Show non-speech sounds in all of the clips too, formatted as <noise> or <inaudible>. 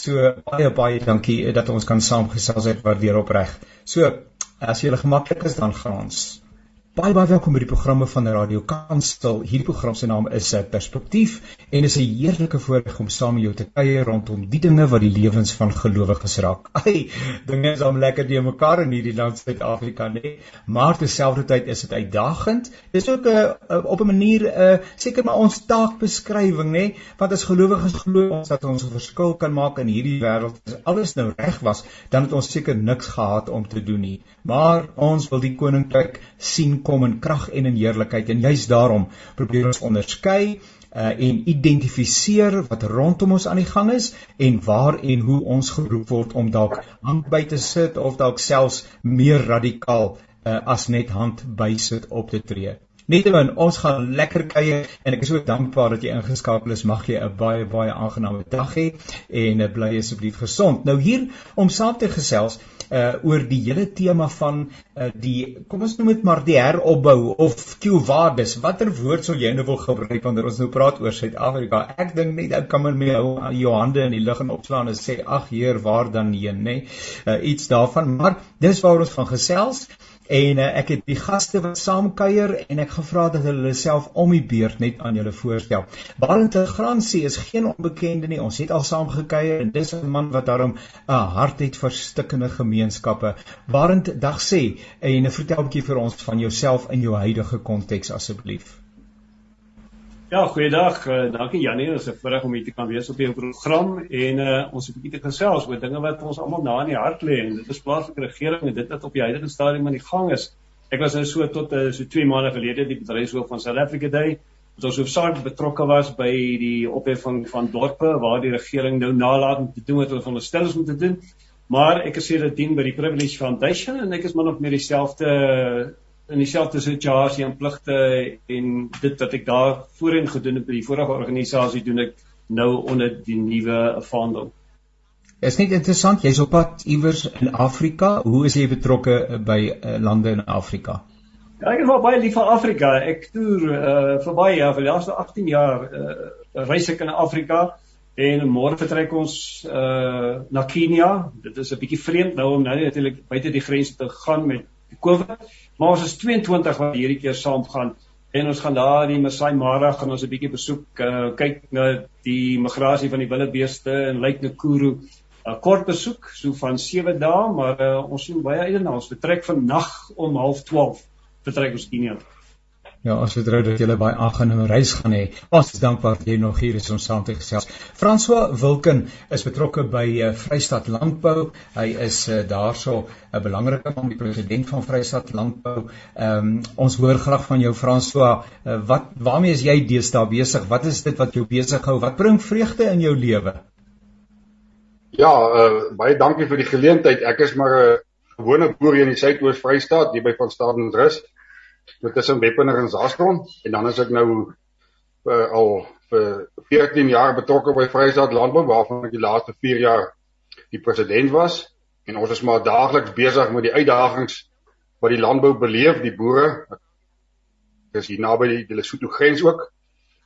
So baie baie dankie dat ons kan saamgesels het waardeer opreg. So as jy gemaklik is dan gaan ons Baie baie welkom by die programme van Radio Kansel. Hierdie program se naam is eh, Perspektief en is 'n heerlike voorreg om saam met jou te kuier rondom die dinge wat die lewens van gelowiges raak. <laughs> Ai, dinge is om lekker te mekaar in hierdie land Suid-Afrika, nee, maar terselfdertyd is dit uitdagend. Dis ook 'n uh, uh, op 'n manier 'n uh, seker maar ons taakbeskrywing, nê, want as gelowiges glo ons dat ons 'n verskil kan maak in hierdie wêreld. As alles nou reg was, dan het ons seker niks gehad om te doen nie. Maar ons wil die koninkryk sien kom in krag en in heerlikheid en juist daarom probeer ons onderskei uh, en identifiseer wat rondom ons aan die gang is en waar en hoe ons geroep word om dalk hand by te sit of dalk selfs meer radikaal uh, as net hand by sit op te tree. Nietemin, ons gaan lekker kuier en ek is so dankbaar dat jy ingeskakel is. Mag jy 'n baie baie aangename dag hê en uh, bly asseblief gesond. Nou hier om saam te gesels uh oor die hele tema van uh die kom ons noem dit maar die heropbou of Q-waardes. Watter woord sou jy nou wil gebruik wanneer ons nou praat oor Suid-Afrika? Ek dink net ek kan met my jou hande in die lug en opslaan en sê ag Heer, waar dan heen, nê? Uh iets daarvan, maar dis waar ons van gesels. En uh, ek het die gaste wat saamkuier en ek gevra dat hulle self om die beurt net aan julle voorstel. Barend Gransie is geen onbekende nie. Ons het al saam gekuier en dis 'n man wat daarom 'n hart het vir stikkende gemeenskappe. Barend, dag sê en vertel 'n bietjie vir ons van jouself in jou huidige konteks asseblief. Ja, goeiedag. Uh, dankie Janie. Ons is voorreg om hier te kan wees op jou program en uh, ons het 'n bietjie te gesels oor dinge wat ons almal na in die hart lê en dit is plaaslike regering en dit wat op die huidige stadium aan die gang is. Ek was nou so tot uh, so 2 maande gelede die bedryfshoof van South Africa Day wat ons hoofsaaklik betrokke was by die opheffing van dorpe waar die regering nou nalat om te doen wat hulle veronderstel is om te doen. Maar ek is hier dit dien by die Privilege Foundation en ek is maar nog meer dieselfde in dieselfde situasie en pligte en dit wat ek daar voorheen gedoen het by die vorige organisasie doen ek nou onder die nuwe vaandel. Is nie interessant jy's op pad iewers in Afrika. Hoe is jy betrokke by uh, lande in Afrika? Ja, ek is baie lief vir Afrika. Ek toer uh, vir baie jaar, vir die laaste 18 jaar uh, reis ek in Afrika en môre vertrek ons uh, na Kenia. Dit is 'n bietjie vreemd nou om nou natuurlik buite die grens te gaan met COVID. Maar ons is 22 wat hierdie keer saam gaan en ons gaan daar die Masai Mara gaan ons 'n bietjie besoek, uh, kyk na die migrasie van die wilde beeste in Lake Nakuru. 'n uh, Kort besoek, so van 7 dae, maar uh, ons sien baie uit na ons vertrek van nag om 12:30 vertrek ons Kenia toe. Ja, ons vertrou dat julle baie aangename reis gaan hê. Ons is dankbaar dat jy nog hier is om saam te gesels. François Wilken is betrokke by uh, Vrystaat Landbou. Hy is uh, daarso 'n belangrike man, die president van Vrystaat Landbou. Ehm um, ons hoor graag van jou François. Uh, wat waarmee is jy deesdae besig? Wat is dit wat jou besig hou? Wat bring vreugde in jou lewe? Ja, uh, baie dankie vir die geleentheid. Ek is maar 'n gewone boer hier in die Suidoos Vrystaat, hier by Van Stadenrus so tussen Weppener en Zastron en dan is ek nou uh, al vir 14 jaar betrokke by Vrystaat Landbou waarvan ek die laaste 4 jaar die president was en ons is maar daagliks besig met die uitdagings wat die landbou beleef, die boere. Ek is hier naby die, Lesotho grens ook.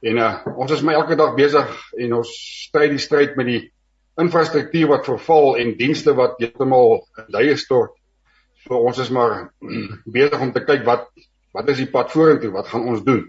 En uh, ons is maar elke dag besig en ons stry die stryd met die infrastruktuur wat verval en dienste wat heeltemal in duie stort. So ons is maar <clears throat> besig om te kyk wat wat is die pad vorentoe? Wat gaan ons doen?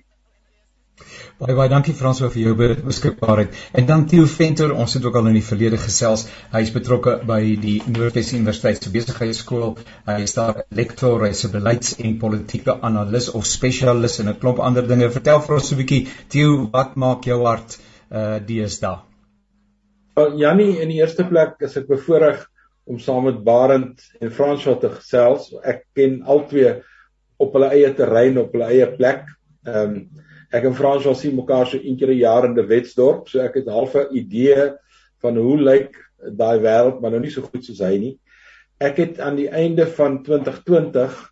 Baie baie dankie Franswa vir jou beskikbaarheid. En dan Theo Venter, ons het ook al in die verlede gesels. Hy is betrokke by die Noordwes Universiteit se besigheidskool. Hy is daar lektor, hy is 'n beleids- en politieke analis of spesialis en 'n klomp ander dinge. Vertel vir ons 'n bietjie, Theo, wat maak jou hart uh deesdae? Wel, Jannie, in die eerste plek is ek bevoorreg om saam met Barend en Franswa te gesels. Ek ken albei op hulle eie terrein op hulle eie plek. Ehm um, ek en Frans was sien mekaar so een keer 'n jaar in die Wetsdorp, so ek het half 'n idee van hoe lyk daai wêreld, maar nou nie so goed soos hy nie. Ek het aan die einde van 2020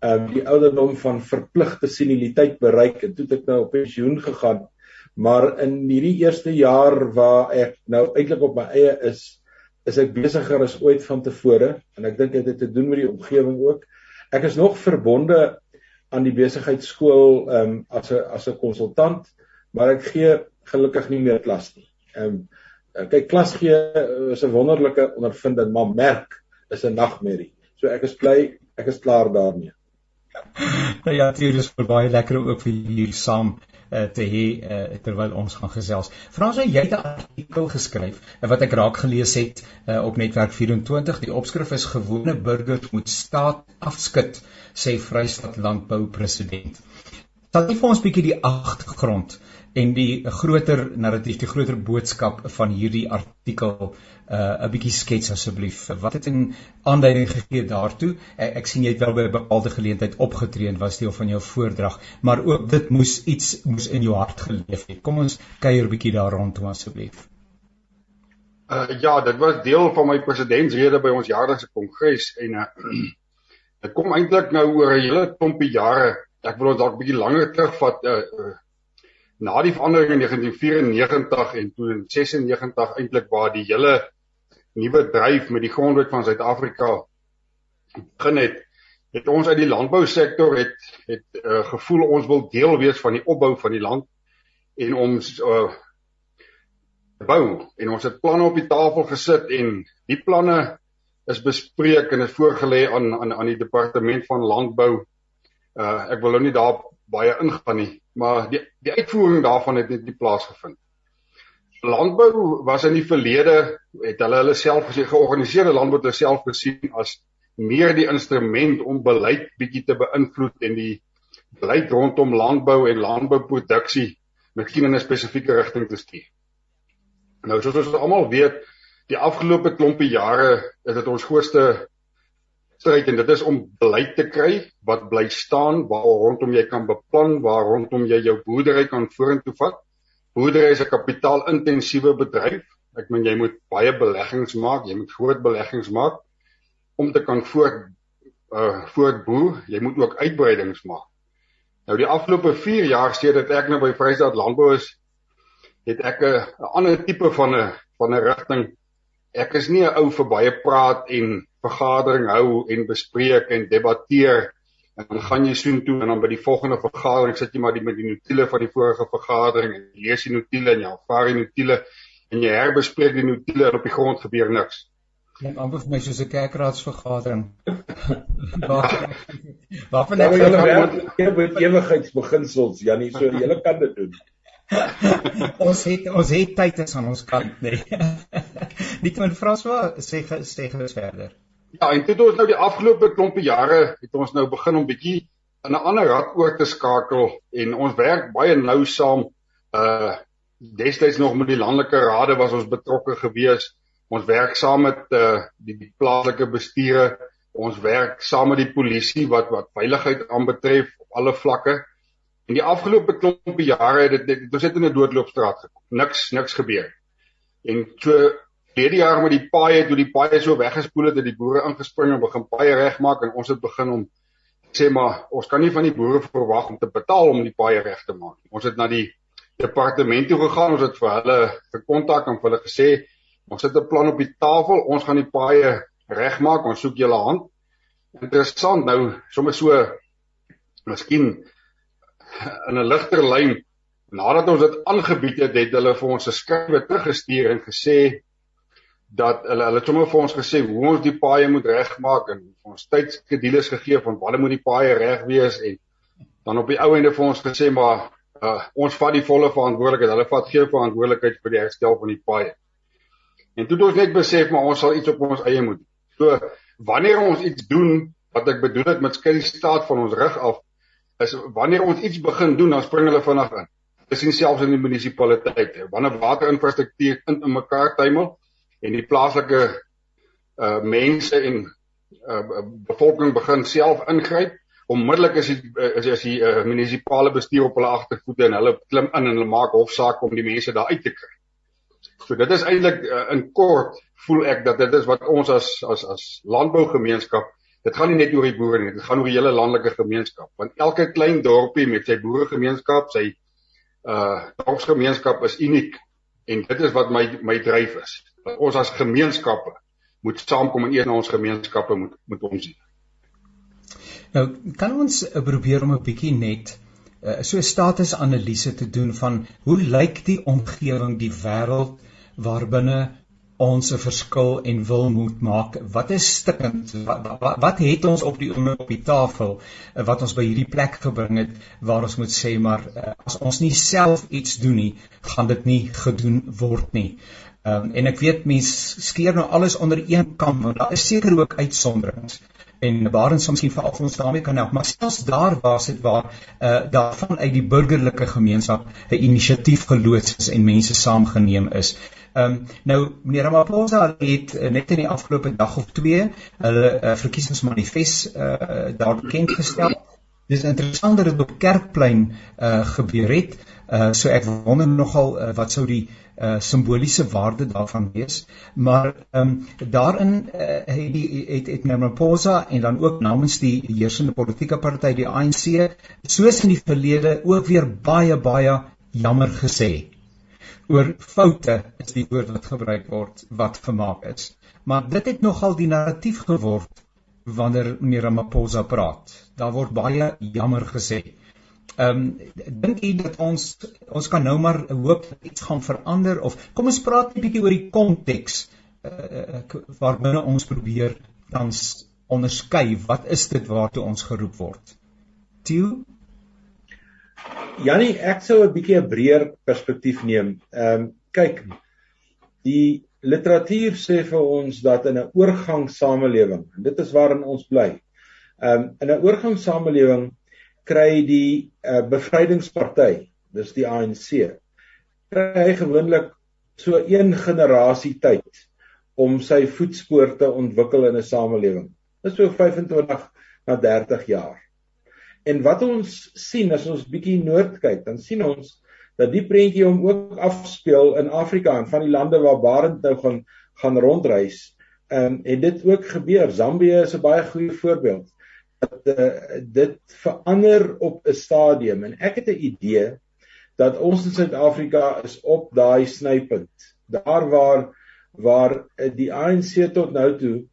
ehm um, die ouderdom van verpligte seniliteit bereik en toe het ek nou op pensioen gegaan. Maar in hierdie eerste jaar waar ek nou eintlik op my eie is, is ek besigger as ooit van tevore en ek dink dit het te doen met die omgewing ook. Ek is nog verbonde aan die besigheidskool ehm um, as 'n as 'n konsultant, maar ek gee gelukkig nie meer klas nie. Ehm um, kyk klas gee uh, is 'n wonderlike ondervinding, maar merk is 'n nagmerrie. So ek is bly ek is klaar daarmee. nou ja, dit is vir baie lekker om ook vir julle saam uh, te hê uh, terwyl ons gaan gesels. Frans, jy het 'n artikel geskryf uh, wat ek raak gelees het uh, op netwerk 24. Die opskrif is gewone burgers moet staat afskud, sê Vrystaat landbou president. Sal jy vir ons 'n bietjie die agtergrond en die groter narratief, die groter boodskap van hierdie artikel uh 'n bietjie skets asseblief. Wat het 'n aanduiding gegee daartoe? Ek, ek sien jy het wel by 'n bepaalde geleentheid opgetree en was deel van jou voordrag, maar ook dit moes iets moes in jou hart geleef het. Kom ons kuier bietjie daar rondom asseblief. Uh ja, dit was deel van my presidentsrede by ons jaarlikse kongres en uh <clears throat> dit kom eintlik nou oor 'n hele klompie jare. Ek wil ons dalk 'n bietjie langer terugvat uh, uh na die verandering in 1994 en toe in 96 eintlik waar die hele nuwe dryf met die grondwet van Suid-Afrika begin het, het ons uit die landbousektor het het uh, gevoel ons wil deel wees van die opbou van die land en ons uh, bou en ons het planne op die tafel gesit en die planne is bespreek en is voorgelê aan aan aan die departement van landbou. Uh ek wil nou nie daar baie ingaan nie, maar die die uitvoering daarvan het net nie plaasgevind landbou was in die verlede het hulle hulle self gesê georganiseerde landbou het self gesien as meer die instrument om beleid bietjie te beïnvloed en die beleid rondom landbou en landbouproduksie miskien in 'n spesifieke rigting te stuur. Nou soos ons almal weet, die afgelope klompie jare is dit ons grootste stryd en dit is om beleid te kry wat bly staan waar rondom jy kan beplan, waar rondom jy jou boerdery kan vorentoe vat Boerdery is 'n kapitaalintensiewe bedryf. Ek meen jy moet baie beleggings maak, jy moet groot beleggings maak om te kan voort uh voortboer. Jy moet ook uitbreidings maak. Nou die afgelope 4 jaar sedert ek nou by Vrystaat Landbou is, het ek 'n ander tipe van 'n van 'n rigting. Ek is nie 'n ou vir baie praat en vergadering hou en bespreek en debatteer en dan gaan jy soen toe en dan by die volgende vergadering sit jy maar die met die notule van die vorige vergadering en jy lees die notule en jy aanvaar die notule en jy herbespreek die notule en op die grond gebeur niks. Klink amper vir my soos 'n kerkraadsvergadering. <laughs> Waarvan ek julle werk met ewigheidsbeginsels, Janie, so <laughs> jy kan dit doen. <laughs> ons het ons het tyd aan ons kant, nee. Nietemin François sê sê gerus verder. Ja, en dit ons nou die afgelope klompie jare het ons nou begin om bietjie in 'n ander rad oor te skakel en ons werk baie nou saam. Uh destyds nog met die landelike rade was ons betrokke gewees. Ons werk saam met uh die, die plaaslike bestuure. Ons werk saam met die polisie wat wat veiligheid aanbetref op alle vlakke. En die afgelope klompie jare het dit ons het in 'n doodloopstraat gekom. Niks niks gebeur. En so Hierdie jaar met die paaie, toe die paaie so weggespoel het, het die boere ingespring en begin paaie regmaak en ons het begin om sê maar ons kan nie van die boere verwag om te betaal om die paaie reg te maak. Ons het na die departement toe gegaan, ons het vir hulle gekontak en vir hulle gesê ons het 'n plan op die tafel, ons gaan die paaie regmaak, ons soek julle hand. Interessant nou, sommer so miskien in 'n ligter lyn nadat ons dit aangebied het, het hulle vir ons 'n skrywe teruggestuur en gesê dat hulle hulle het sommer vir ons gesê hoe ons die paaie moet regmaak en ons tydskedules gegee van wanneer moet die paaie reg wees en dan op die ou einde vir ons gesê maar uh, ons vat die volle verantwoordelikheid. Hulle vat geen verantwoordelikheid vir die herstel van die paaie. En toe het ons net besef maar ons sal iets op ons eie moet. So wanneer ons iets doen wat ek bedoel het met skei staat van ons rug af is wanneer ons iets begin doen dan spring hulle vinnig in. Dis nie selfs in die munisipaliteit. Wanneer waterinfrastruktuur in, in mekaar tuimel en die plaaslike uh mense en uh bevolking begin self ingryp. Onmiddellik is die is, is die uh, munisipale bestuur op hulle agtervoete en hulle klim in en hulle maak hofsaak om die mense daar uit te kry. So dit is eintlik uh, in kort voel ek dat dit is wat ons as as as landbougemeenskap dit gaan nie net oor die boere nie, dit gaan oor die hele landelike gemeenskap. Want elke klein dorpie met sy boeregemeenskap, sy uh dorpsgemeenskap is uniek. En dit is wat my my dryf is ons as gemeenskappe moet saamkom en een van ons gemeenskappe moet moet ons sien. Nou, kan ons uh, probeer om 'n bietjie net uh, so 'n statusanalise te doen van hoe lyk die omgewing, die wêreld waarbinne ons 'n verskil en wil moet maak. Wat is stikkend? Wat, wat wat het ons op die op die tafel eh, wat ons by hierdie plek gebring het waar ons moet sê maar eh, as ons nie self iets doen nie, gaan dit nie gedoen word nie. Ehm um, en ek weet mense skeer nou alles onder een kam, maar daar is seker ook uitsonderings en Barend sou miskien veral ons daarmee kan help maar selfs daar was dit waar uh, daarvan uit die burgerlike gemeenskap 'n inisiatief geloods is en mense saamgeneem is. Ehm um, nou meneer Ramaphosa het uh, net in die afgelope dag of twee hulle uh, verkiesingsmanifest uh, daar bekend gestel. Dis interessant dat dit op Kerkplein uh, gebeur het. Uh, so ek wonder nogal uh, wat sou die uh, simboliese waarde daarvan wees. Maar ehm um, daarin uh, het die het het Ramaphosa en dan ook namens die heersende politieke party die ANC soos in die verlede ook weer baie baie jammer gesê oor foute is die woord wat gebruik word wat gemaak is. Maar dit het nogal die narratief geword wanneer meneer Ramaphosa praat. Daar word baie jammer gesê. Ehm um, dink u dat ons ons kan nou maar hoop dat iets gaan verander of kom ons praat 'n bietjie oor die konteks uh, waarbinne ons probeer tans onderskei wat is dit waartoe ons geroep word. Tieu Jannie, ek sou 'n bietjie 'n breër perspektief neem. Ehm um, kyk, die literatuur sê vir ons dat in 'n oorgangssamelewing, en dit is waarin ons bly. Ehm um, in 'n oorgangssamelewing kry die uh, bevrydingsparty, dis die ANC, kry hy gewoonlik so een generasie tyd om sy voetspoor te ontwikkel in 'n samelewing. Dis so 25 na 30 jaar. En wat ons sien as ons bietjie noord kyk, dan sien ons dat die prentjie hom ook afspeel in Afrika en van die lande waar Barend nou gaan gaan rondreis. Ehm um, en dit ook gebeur. Zambië is 'n baie goeie voorbeeld. Dat uh, dit verander op 'n stadium en ek het 'n idee dat ons in Suid-Afrika is op daai snypunt. Daar waar waar uh, die ANC tot nou toe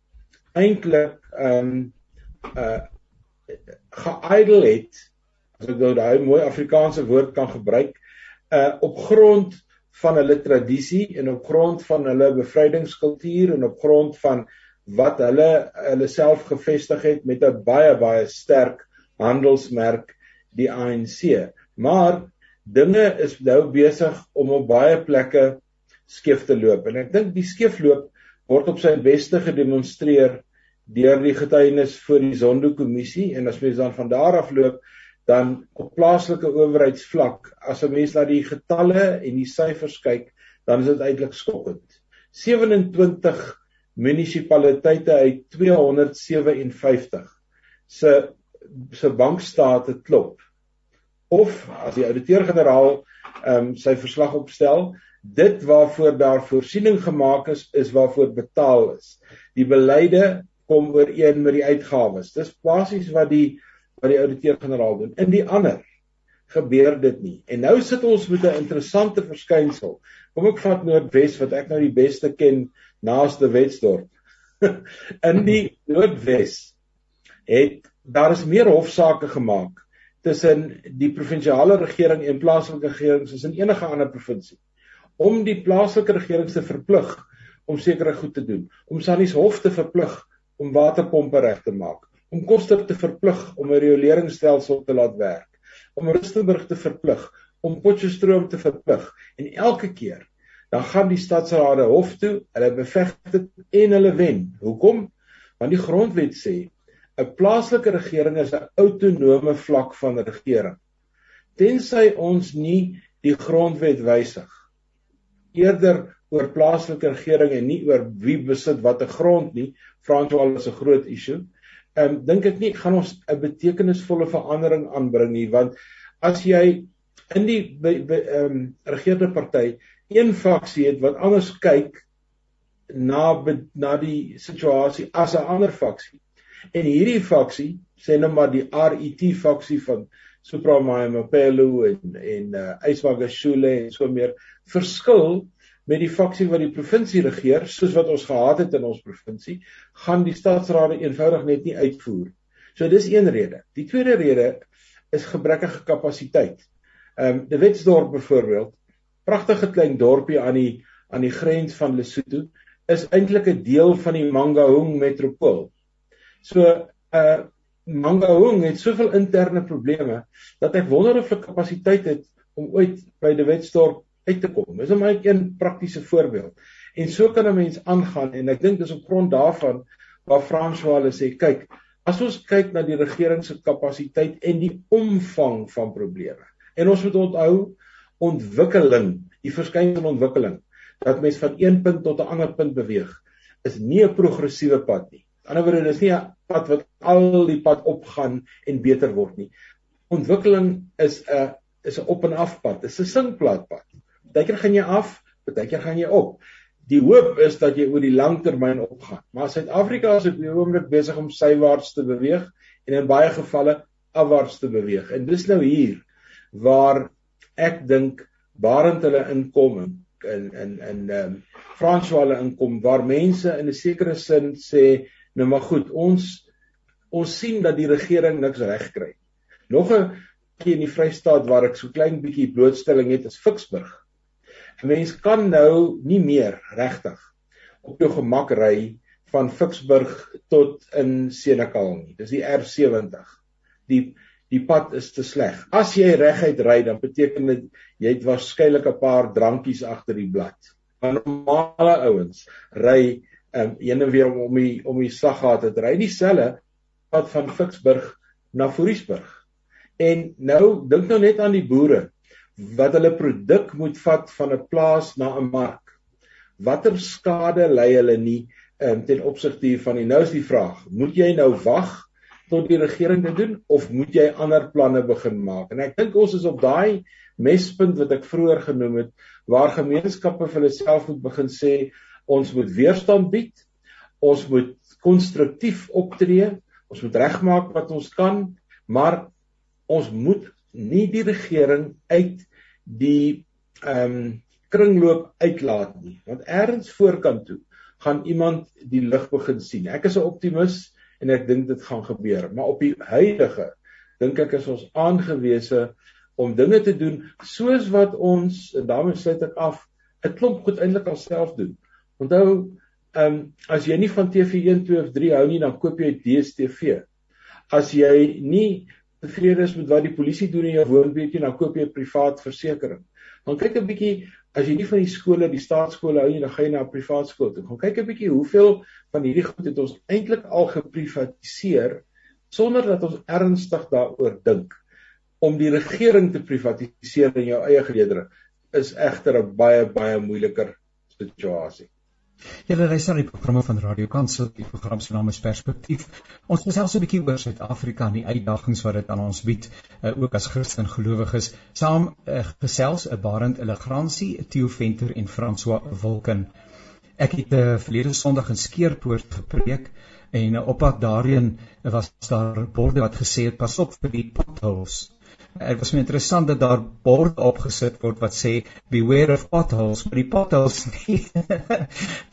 eintlik ehm um, uh geidel het as ek nou daai mooi Afrikaanse woord kan gebruik uh op grond van hulle tradisie en op grond van hulle bevrydingskultuur en op grond van wat hulle hulle self gevestig het met 'n baie baie sterk handelsmerk die ANC maar dinge is nou besig om op baie plekke skeef te loop. En ek dink die skeefloop word op sy beste gedemonstreer deur die getuienis voor die Zondo-kommissie en as mens dan van daar af loop dan op plaaslike owerheidsvlak as 'n mens na die getalle en die syfers kyk dan is dit eintlik skokkend. 27 munisipaliteite uit 257 se se bankstate klop. Of as die ouditeur-generaal ehm um, sy verslag opstel dit waarvoor daar voorsiening gemaak is is waarvoor betaal is. Die beleide kom ooreen met die uitgawes. Dis basies wat die wat die ouditeur-generaal doen. In die ander gebeur dit nie. En nou sit ons met 'n interessante verskynsel. Kom ek vat Noordwes wat ek nou die beste ken naaste Wetsdorp. <laughs> in die Noordwes het daar is meer hofsaake gemaak tussen die provinsiale regering en plaaslike regering soos in enige ander provinsie om die plaaslike regering te verplig om sekere goed te doen om Sannies hof te verplig om waterpompe reg te maak, om Koster te verplig om 'n rioleringsstelsel te laat werk, om Rustenburg te verplig om Potchefstroom te verplig en elke keer dan gaan die stadsraade hof toe, hulle beveg dit en hulle wen. Hoekom? Want die grondwet sê 'n plaaslike regering is 'n autonome vlak van regering. Tensy ons nie die grondwet wysig. Eerder oor plaaslike regering en nie oor wie besit watter grond nie, Franswaal is 'n groot issue. Ehm um, dink ek nie gaan ons 'n betekenisvolle verandering aanbring nie want as jy in die ehm um, regerende party een faksie het wat anders kyk na na die situasie as 'n ander faksie en hierdie faksie sê nou maar die RET faksie van Supramae Mapelo en en uh, Yswagashule en so meer verskil met die faksie wat die provinsie regeer, soos wat ons gehad het in ons provinsie, gaan die stadsrade eenvoudig net nie uitvoer. So dis een rede. Die tweede rede is gebrekkige kapasiteit. Ehm um, De Wetsdorp byvoorbeeld, pragtige klein dorpie aan die aan die grens van Lesotho is eintlik 'n deel van die Mangaung metropool. So uh Mangaung het soveel interne probleme dat ek wonder of hulle kapasiteit het om ooit by die Wetsdorp uit te kom. Dis 'n baie een praktiese voorbeeld. En so kan 'n mens aangaan en ek dink dis op grond daarvan waar François hulle sê, kyk, as ons kyk na die regering se kapasiteit en die omvang van probleme. En ons moet onthou ontwikkeling, die verskynsel ontwikkeling dat mens van een punt tot 'n ander punt beweeg is nie 'n progressiewe pad nie. Aan die ander wyse is nie 'n pad wat al die pad opgaan en beter word nie. Ontwikkeling is 'n is 'n op en af pad, is 'n singplaatpad. Partykeer gaan jy af, partykeer gaan jy op. Die hoop is dat jy oor die lang termyn opgaan. Maar Suid-Afrika is op die oomblik besig om sywaarts te beweeg en in baie gevalle afwaarts te beweeg. En dis nou hier waar ek dink barend hulle inkom in in in ehm um, François hulle inkom waar mense in 'n sekere sin sê nou maar goed ons ons sien dat die regering niks reg kry. Nog 'n bietjie in die Vrystaat waar ek so klein bietjie blootstelling het is Ficksburg. 'n Mens kan nou nie meer regtig op jou gemak ry van Ficksburg tot in Senekal nie. Dis die R70. Die die pad is te sleg. As jy reguit ry, dan beteken dit jy het waarskynlik 'n paar drankies agter die blad. Maar normale ouens ry um, een en weer om die om die saggate te ry dieselfde pad van Ficksburg na Fouriesburg. En nou dink nou net aan die boere wat hulle produk moet vat van 'n plaas na 'n mark. Watter skade ly hulle nie um, ten opsigte hiervan nie. Nou is die vraag, moet jy nou wag tot die regering dit doen of moet jy ander planne begin maak? En ek dink ons is op daai mespunt wat ek vroeër genoem het waar gemeenskappe vir hulle self moet begin sê ons moet weerstand bied. Ons moet konstruktief optree. Ons moet regmaak wat ons kan, maar ons moet nie die regering uit die ehm um, kringloop uitlaat nie want ergens voorkant toe gaan iemand die lig begin sien. Ek is 'n optimis en ek dink dit gaan gebeur. Maar op die huidige dink ek is ons aangewese om dinge te doen soos wat ons en daarmee sluit ek af 'n klomp goed eintlik alself doen. Onthou, ehm um, as jy nie van TV1, 2 of 3 hou nie, dan koop jy DStv. As jy nie tevrede is met wat die polisie doen in jou woonbuurt dan koop jy 'n privaat versekering. Dan kyk 'n bietjie as jy nie van die skole, die staatskole hou nie, dan gaan jy na 'n privaat skool toe. Gaan kyk 'n bietjie hoeveel van hierdie goed het ons eintlik al geprivatiseer sonder dat ons ernstig daaroor dink. Om die regering te privatiseer in jou eie geleedere is egter 'n baie baie moeiliker situasie. Julle luister na die programme van Radio Kansel. Die program se naam is Perspektief. Ons gesels 'n bietjie oor Suid-Afrika en die uitdagings wat dit aan ons bied, uh, ook as Christen gelowiges. Saam uh, gesels 'n Barend Elegransie, Theo Venter en François Wilken. Ek het uh, eh, verlede Sondag in Skeerpoort gepreek en uh, op pad daarheen was daar borde wat gesê het pas op vir die potholes Dit was my interessant dat daar borde opgesit word wat sê beware of potholes, maar die potholes <laughs> nie.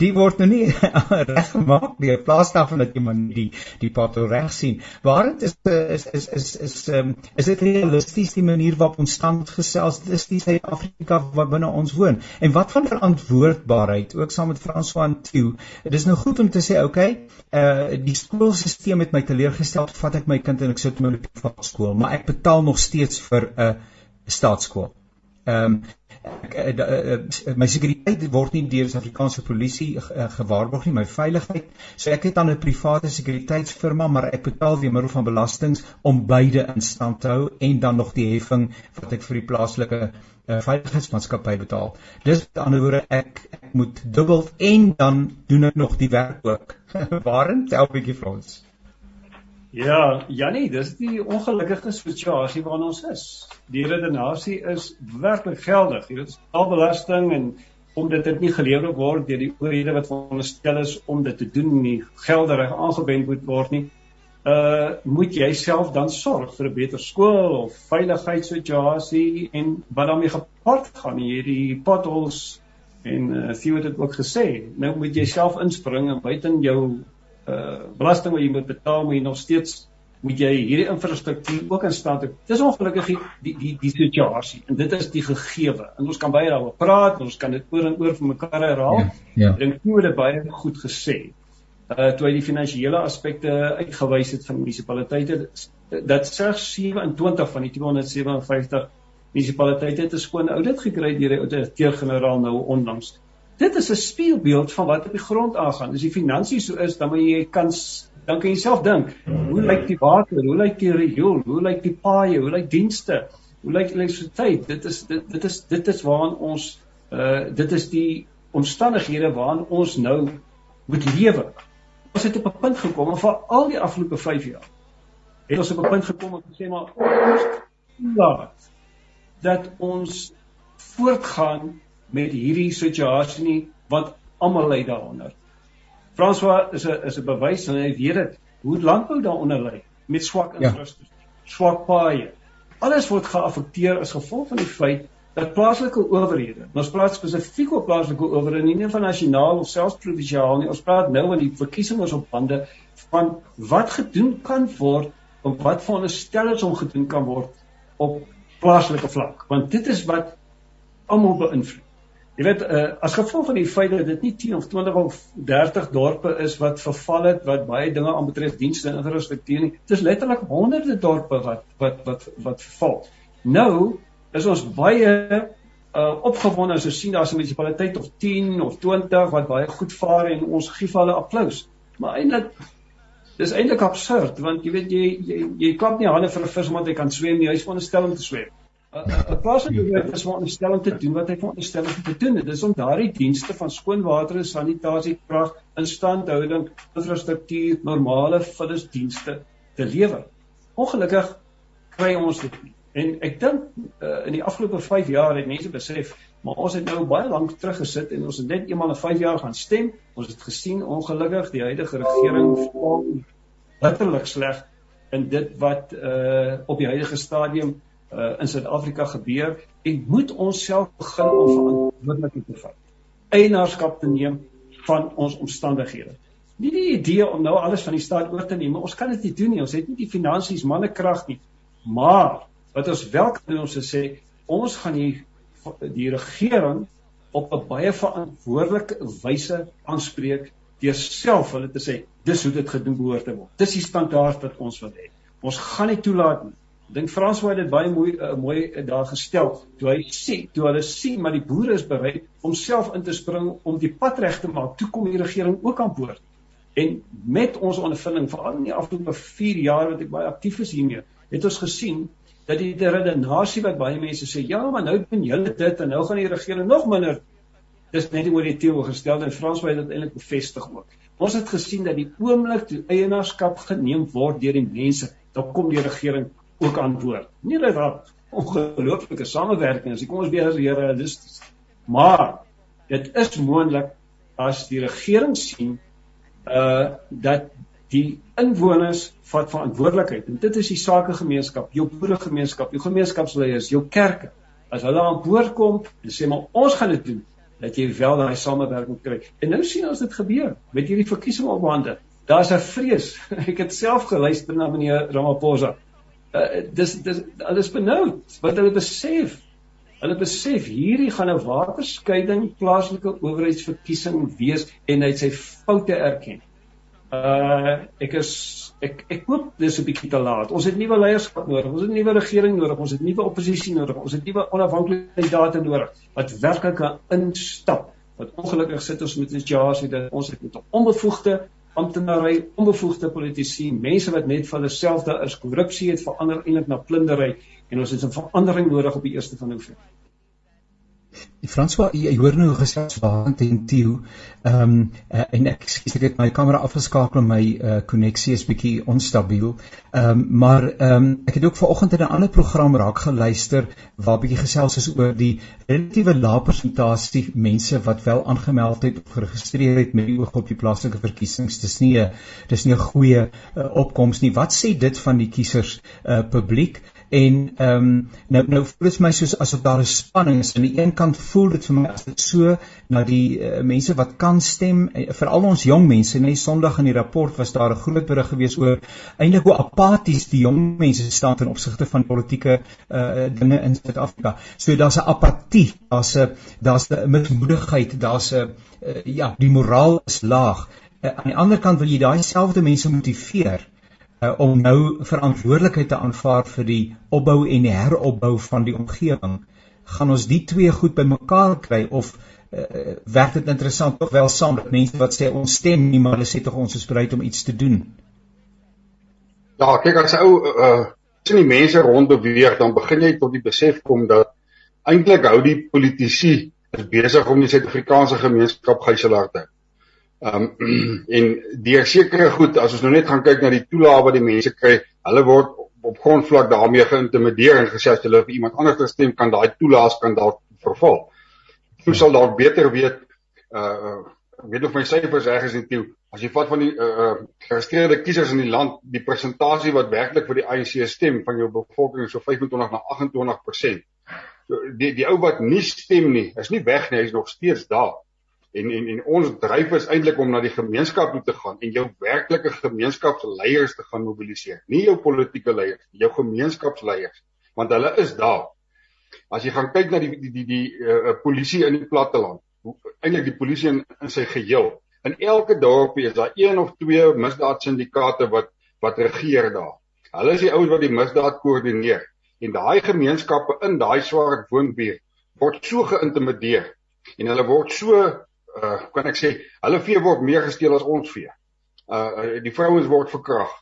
die word nou nie <laughs> reggemaak nie. In plaas daarvan dat jy maar die die pothole reg sien. Waarom is is is is is um, is dit realisties die manier waarop ons stand gesels? Dit is die Suid-Afrika wat binne ons woon. En wat van verantwoordbaarheid ook saam met François en Theo. Dit is nou goed om te sê, okay, uh die skoolstelsel het my teleurgestel. Vat ek my kind en ek sit hom in 'n skool, maar ek betaal nog steeds steeds vir 'n staatskool. Ehm um, my sekuriteit word nie deur die Suid-Afrikaanse polisie gewaarborg nie, my veiligheid. So ek het dan 'n private sekuriteitsfirma, maar ek betaal weer middel van belastings om beide in stand te hou en dan nog die heffing wat ek vir die plaaslike uh, veiligheidsmaatskappy betaal. Dis aan die ander woorde ek, ek moet dubbel en dan doen ek nog die werk ook. <laughs> Waarin tel bietjie vir ons? Ja, Jannie, dis die ongelukkige situasie waarin ons is. Die redenasie is werklik geldig. Dit is al belasting en omdat dit nie gelewer word deur die oorhede wat veronderstel is om dit te doen nie gelderig aangewend moet word nie. Uh moet jy self dan sorg vir 'n beter skool of veiligheidssituasie en wat daarmee gepaard gaan hierdie potholes en uh Theo het dit ook gesê. Nou moet jy self inspring en buiten jou uh belasting wat jy moet betaal, moet jy nog steeds moet jy hierdie infrastruktuur ook in stand hou. Dis ongelukkig die die die, die situasie en dit is die gegewe. En ons kan baie daaroor praat, ons kan dit oor en oor vir mekaar herhaal. Ja. ja. Ek dink toe het baie goed gesê. Uh toe hy die finansiële aspekte uitgewys het van munisipaliteite dat slegs 27 van die 257 munisipaliteite het 'n skoon audit gekry deur die ouditeur-generaal nou onlangs. Dit is 'n spieelbeeld van wat op die grond aangaan. As die finansies so is, dan moet jy kans dan kan jy self dink, hoe lyk die water? Hoe lyk die riool? Hoe lyk die paaie? Hoe lyk dienste? Hoe lyk elektrisiteit? Dit is dit dit is dit is waaraan ons uh dit is die omstandighede waaraan ons nou moet lewe. Ons het op 'n punt gekom en vir al die afgelope 5 jaar het ons op 'n punt gekom om te sê maar laat dat ons voortgaan met hierdie situasie nie wat almal lei daaronder. François is 'n is 'n bewys en hy weet dit hoe landbou daaronder lê met swak infrastruktuur, ja. swak paaie. Alles word geaffekteer as gevolg van die feit dat plaaslike owerhede, ons praat spesifiek oor plaaslike owerhede, nie net van nasionaal of selfs provinsiaal nie, ons praat nou van die verkiesings op bande van wat gedoen kan word of wat veronderstel is om gedoen kan word op plaaslike vlak, want dit is wat almal beïnvloed. Jy weet uh, as gevolg van die feit dat dit nie 10 of 20 of 30 dorpe is wat verval het wat baie dinge aanbetref dienste en infrastruktuur nie. Dit is letterlik honderde dorpe wat wat wat wat verval. Nou is ons baie uh opgewonde as ons sien daar's 'n munisipaliteit of 10 of 20 wat baie goed vaar en ons gee hulle applous. Maar eintlik dis eintlik absurd want jy weet jy jy, jy klap nie hande vir 'n vis omdat hy kan swem nie. Hy is veronderstel om te swem. 'n plaaslike owerheid is veronderstel om te doen wat hy veronderstel om te doen. Dit is om daardie dienste van skoon water en sanitasie, krag, instandhouding, infrastruktuur, normale vullisdienste te lewer. Ongelukkig kry ons dit nie. En ek dink uh, in die afgelope 5 jaar het mense besef, maar ons het nou baie lank teruggesit en ons het net eenmal in 5 jaar gaan stem. Ons het gesien ongelukkig die huidige regering faal letterlik sleg in dit wat uh op die huidige stadium uh, in Suid-Afrika gebeur en moet ons self begin om verantwoordelikheid te vat. Eienaarskap te neem van ons omstandighede. Nie die idee om nou alles van die staat oor te neem, ons kan dit nie doen nie. Ons het nie die finansies, mannekrag nie. Maar wat ons wel kan doen te sê, ons gaan die die regering op 'n baie verantwoordelike wyse aanspreek deur self hulle te sê dis hoe dit gedoen behoort te word. Dis die standaard wat ons wil hê. Ons gaan nie toelaat nie dink François het dit baie mooi uh, mooi uh, daar gestel. Toe hy sê toe hulle sien maar die boere is bereid om self in te spring om die pad reg te maak toe kom die regering ook aan boord. En met ons ondervinding veral in die afgelope 4 jaar wat ek baie aktief is hiermee het ons gesien dat die redenasie wat baie mense sê ja maar nou doen julle dit en nou gaan die regering nog minder. Dis net oor die teorie gestel en François het dit eintlik bevestig ook. Ons het gesien dat die oomblik toe eienaarskap geneem word deur die mense dan kom die regering ook antwoord. Nie dat daar ongelooflike samewerking is. Kom ons wees realisties. Maar dit is moontlik as die regering sien uh dat die inwoners vat verantwoordelikheid en dit is die sakegemeenskap, jou boeregemeenskap, jou gemeenskapsleiers, jou kerke. As hulle aan boord kom en sê maar ons gaan dit doen, dat jy wel daai samewerking kry. En nou sien ons dit gebeur met hierdie verkiesing op hande. Daar's 'n vrees. <laughs> Ek het self geluister na meneer Ramaphosa uh, dis dis hulle is benoud wat hulle besef hulle besef hierdie gaan 'n waterskeiding plaaslike owerheidsverkiesing wees en hy sy foute erken. Uh ek is ek ek hoop dis 'n bietjie te laat. Ons het nuwe leierskap nodig. Ons het 'n nuwe regering nodig. Ons het nuwe oppositie nodig. Ons het nuwe onafhanklike kandidaate nodig wat werklik kan instap. Wat ongelukkig sit ons met 'n situasie dat ons het met 'n onbevoegde amptenary, onbevoegde politici, mense wat net vir hulle self daar is, korrupsie het verander eintlik na plundery en ons het 'n verandering nodig op die 1ste van November. François, jy hoor nou gesels waant en Tieu. Ehm um, uh, en ek skiet ek het my kamera afgeskakel en my uh, koneksie is bietjie onstabiel. Ehm um, maar ehm um, ek het ook vanoggend in 'n ander program raak geluister waar bietjie gesels is oor die relatiewe lae persentasie mense wat wel aangemeld het of geregistreer het met die oog op die plaaslike verkiesings. Dis nie 'n dis nie 'n goeie uh, opkoms nie. Wat sê dit van die kiesers uh, publiek? En ehm um, nou nou voel dit vir my soos asof daar 'n spanning is. Aan die een kant voel dit vir my as dit so na die uh, mense wat kan stem, uh, veral ons jong mense. Net Sondag in die rapport was daar 'n groot berig gewees oor eintlik hoe apaties die jong mense staan ten opsigte van politieke uh, dinge in Suid-Afrika. So daar's 'n apatie, daar's 'n daar's 'n mismoedigheid, daar's 'n uh, ja, die moraal is laag. Uh, aan die ander kant wil jy daai selfde mense motiveer uh, om nou verantwoordelikheid te aanvaar vir die opbou en die heropbou van die omgewing. Gaan ons die twee goed bymekaar kry of uh, werk dit interessant tog wel saam met mense wat sê ons stem nie maar hulle sê tog ons is bereid om iets te doen? Ja, kyk as ou uh sien die mense rond beweeg dan begin jy tot die besef kom dat eintlik hou die politici is besig om die Suid-Afrikaanse gemeenskap gijslaar te hou. Ehm um, <clears throat> en deur sekere goed as ons nou net gaan kyk na die toelae wat die mense kry, hulle word op grondvlak daarmee geïntimideer en gesê as hulle vir iemand anders te stem kan daai toelaas kan dalk verval. Hoe sal dalk beter weet uh ek weet of my syfers reg is intoe as jy vat van die uh, uh geregistreerde kiesers in die land die persentasie wat werklik vir die ANC stem van jou bevolking so 25 na 28%. So die die ou wat nie stem nie, is nie weg nie, hy is nog steeds daar. En en en ons dryf is eintlik om na die gemeenskap toe te gaan en jou werklike gemeenskapsleiers te gaan mobiliseer. Nie jou politieke leiers, jou gemeenskapsleiers, want hulle is daar. As jy gaan kyk na die die die die uh, polisie in die platteland, eintlik die polisie in, in sy geheel. In elke dorpie is daar een of twee misdaadsyndikaate wat wat regeer daar. Hulle is die ouens wat die misdaad koördineer en daai gemeenskappe in daai swart woonbuurt word so geïntimideer en hulle word so uh kan ek sê hulle vee word meer gesteel as ons vee. Uh die vrouens word verkrag.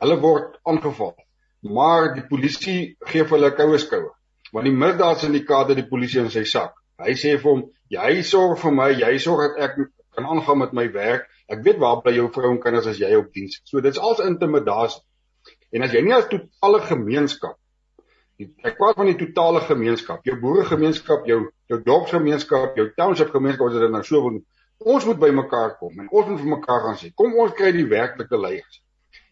Hulle word aangeval. Maar die polisie gee vir hulle koue skoue. Want die misdaadsyndikaat het die polisie in sy sak. Hy sê vir hom, jy sorg vir my, jy sorg dat ek kan aangaan met my werk. Ek weet waar by jou vrou en kinders as jy op diens. So dit's als intimidasie. En as jy nie as totale gemeenskap Ek praat van die totale gemeenskap, jou boeregemeenskap, jou jou dorpsgemeenskap, jou township gemeenskap, as dit nou so wil. Ons moet bymekaar kom en ons moet vir mekaar gaan sê, kom ons kry die werklike leiers.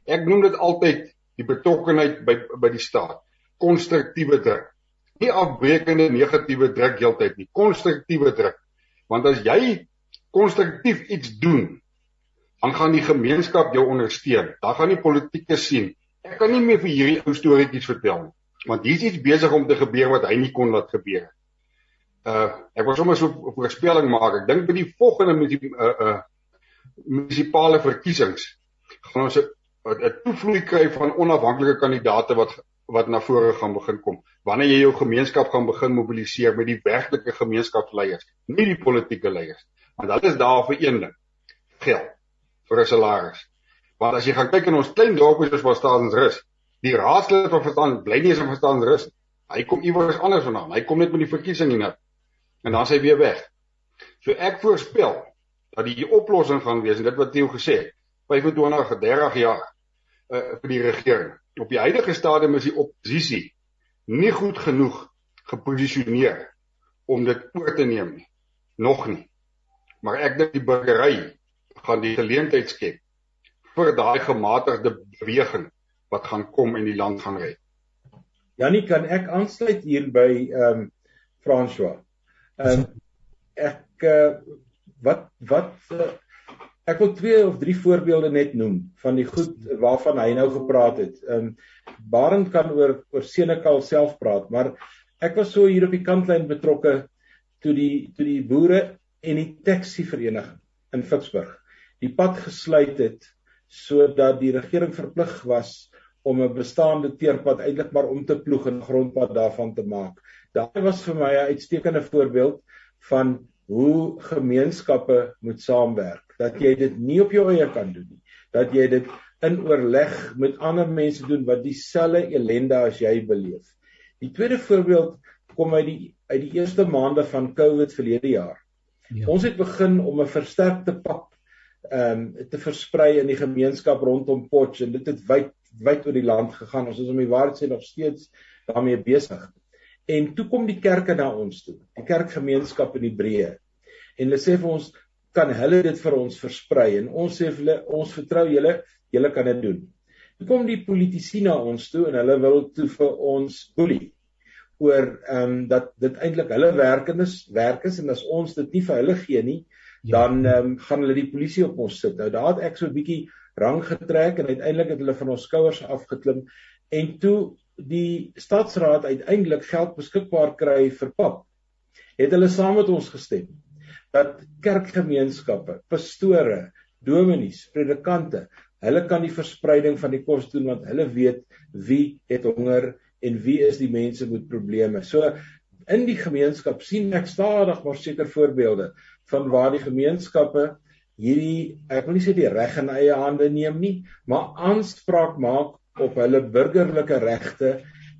Ek noem dit altyd die betrokkenheid by by die staat. Konstruktiewe druk. Nie afbreekende negatiewe druk heeltyd nie, konstruktiewe druk. Want as jy konstruktief iets doen, dan gaan die gemeenskap jou ondersteun. Dan gaan die politieke sien. Ek kan nie meer vir hierdie ou storieetjies vertel nie want hier's iets besig om te gebeur wat hy nie kon laat gebeur. Uh ek was sommer so 'n voorspelling maak. Ek dink by die volgende uh uh munisipale verkiesings gaan ons 'n toevloei kry van onafhanklike kandidaate wat wat na vore gaan begin kom. Wanneer jy jou gemeenskap gaan begin mobiliseer met die werklike gemeenskapsleiers, nie die politieke leiers, want hulle is daar vir een ding: geld vir 'n salaris. Want as jy gaan kyk in ons klein dorpies waar staatens rus, die raadslid van verstaan bly nie eens in verstaan rus. Hy kom iewers anders vandaan. Hy kom net met die verkiesing hier net. En dan sê hy weer weg. So ek voorspel dat die oplossing gaan wees en dit wat Theo gesê het, 25 of 30 jaar uh, vir die regering. Op die huidige stadium is die oppositie nie goed genoeg geposisioneer om dit oor te neem nie. Nog nie. Maar ek dink die burgery gaan die geleentheid skep vir daai gematigde beweging wat gaan kom en die land gaan red. Janie, kan ek aansluit hier by ehm um, François? Ehm um, ek uh, wat wat uh, ek wil twee of drie voorbeelde net noem van die goed waarvan hy nou gepraat het. Ehm um, Barend kan oor oor Senekal self praat, maar ek was so hier op die kantlyn betrokke toe die toe die boere en die taxi vereniging in Ficksburg die pad gesluit het sodat die regering verplig was om 'n bestaande teerpad eintlik maar om te ploeg en grondpad daarvan te maak. Daai was vir my 'n uitstekende voorbeeld van hoe gemeenskappe moet saamwerk. Dat jy dit nie op jou eie kan doen nie. Dat jy dit in oorleg met ander mense doen wat dieselfde elende as jy beleef. Die tweede voorbeeld kom uit die uit die eerste maande van COVID verlede jaar. Ja. Ons het begin om 'n versterkte pap ehm um, te versprei in die gemeenskap rondom Potch en dit het wyd wyd oor die land gegaan. Ons is om die waarheid sê nog steeds daarmee besig. En toe kom die kerke na ons toe, die kerkgemeenskap in die breë. En hulle sê vir ons kan hulle dit vir ons versprei en ons sê vir hulle ons vertrou julle, julle kan dit doen. kom die politici na ons toe en hulle wil toe vir ons boelie oor ehm um, dat dit eintlik hulle werkendes werk is en as ons dit nie vir hulle gee nie ja. dan ehm um, gaan hulle die polisie op ons sit. Nou daar het ek so 'n bietjie rang getrek en uiteindelik het hulle van ons skouers afgeklim en toe die stadsraad uiteindelik geld beskikbaar kry vir pap het hulle saam met ons gestem dat kerkgemeenskappe, pastore, dominees, predikante Hulle kan die verspreiding van die kos doen want hulle weet wie het honger en wie is die mense met probleme. So in die gemeenskap sien ek stadig maar seker voorbeelde van waar die gemeenskappe hierdie ek wil nie sê die reg in eie hande neem nie, maar aanspraak maak op hulle burgerlike regte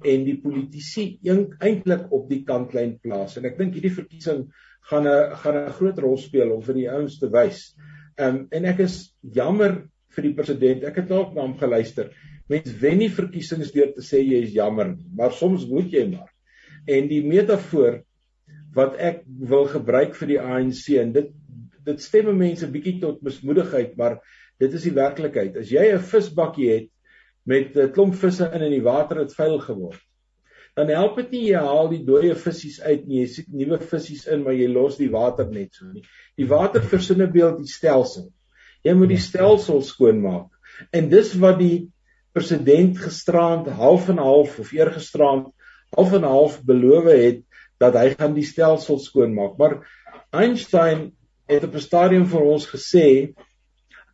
en die politici eintlik op die kantlyn plaas. En ek dink hierdie verkiesing gaan 'n gaan 'n groot rol speel om vir die ouens te wys. Ehm um, en ek is jammer vir die president. Ek het dalk na hom geluister. Mens wen nie verkiesings deur te sê jy is jammer nie, maar soms moet jy maar. En die metafoor wat ek wil gebruik vir die ANC en dit dit stemme mense bietjie tot mismoedigheid, maar dit is die werklikheid. As jy 'n visbakkie het met 'n klomp visse in en die water het vuil geword, dan help dit nie jy haal die dooie visse uit nie, jy sit nuwe visse in, maar jy los die water net so nie. Die water versinnebeeld die stelsel. Jy moet die stelsel skoonmaak. En dis wat die president gisterand half en half of eergisterand half en half beloof het dat hy gaan die stelsel skoonmaak. Maar Einstein het op 'n stadium vir ons gesê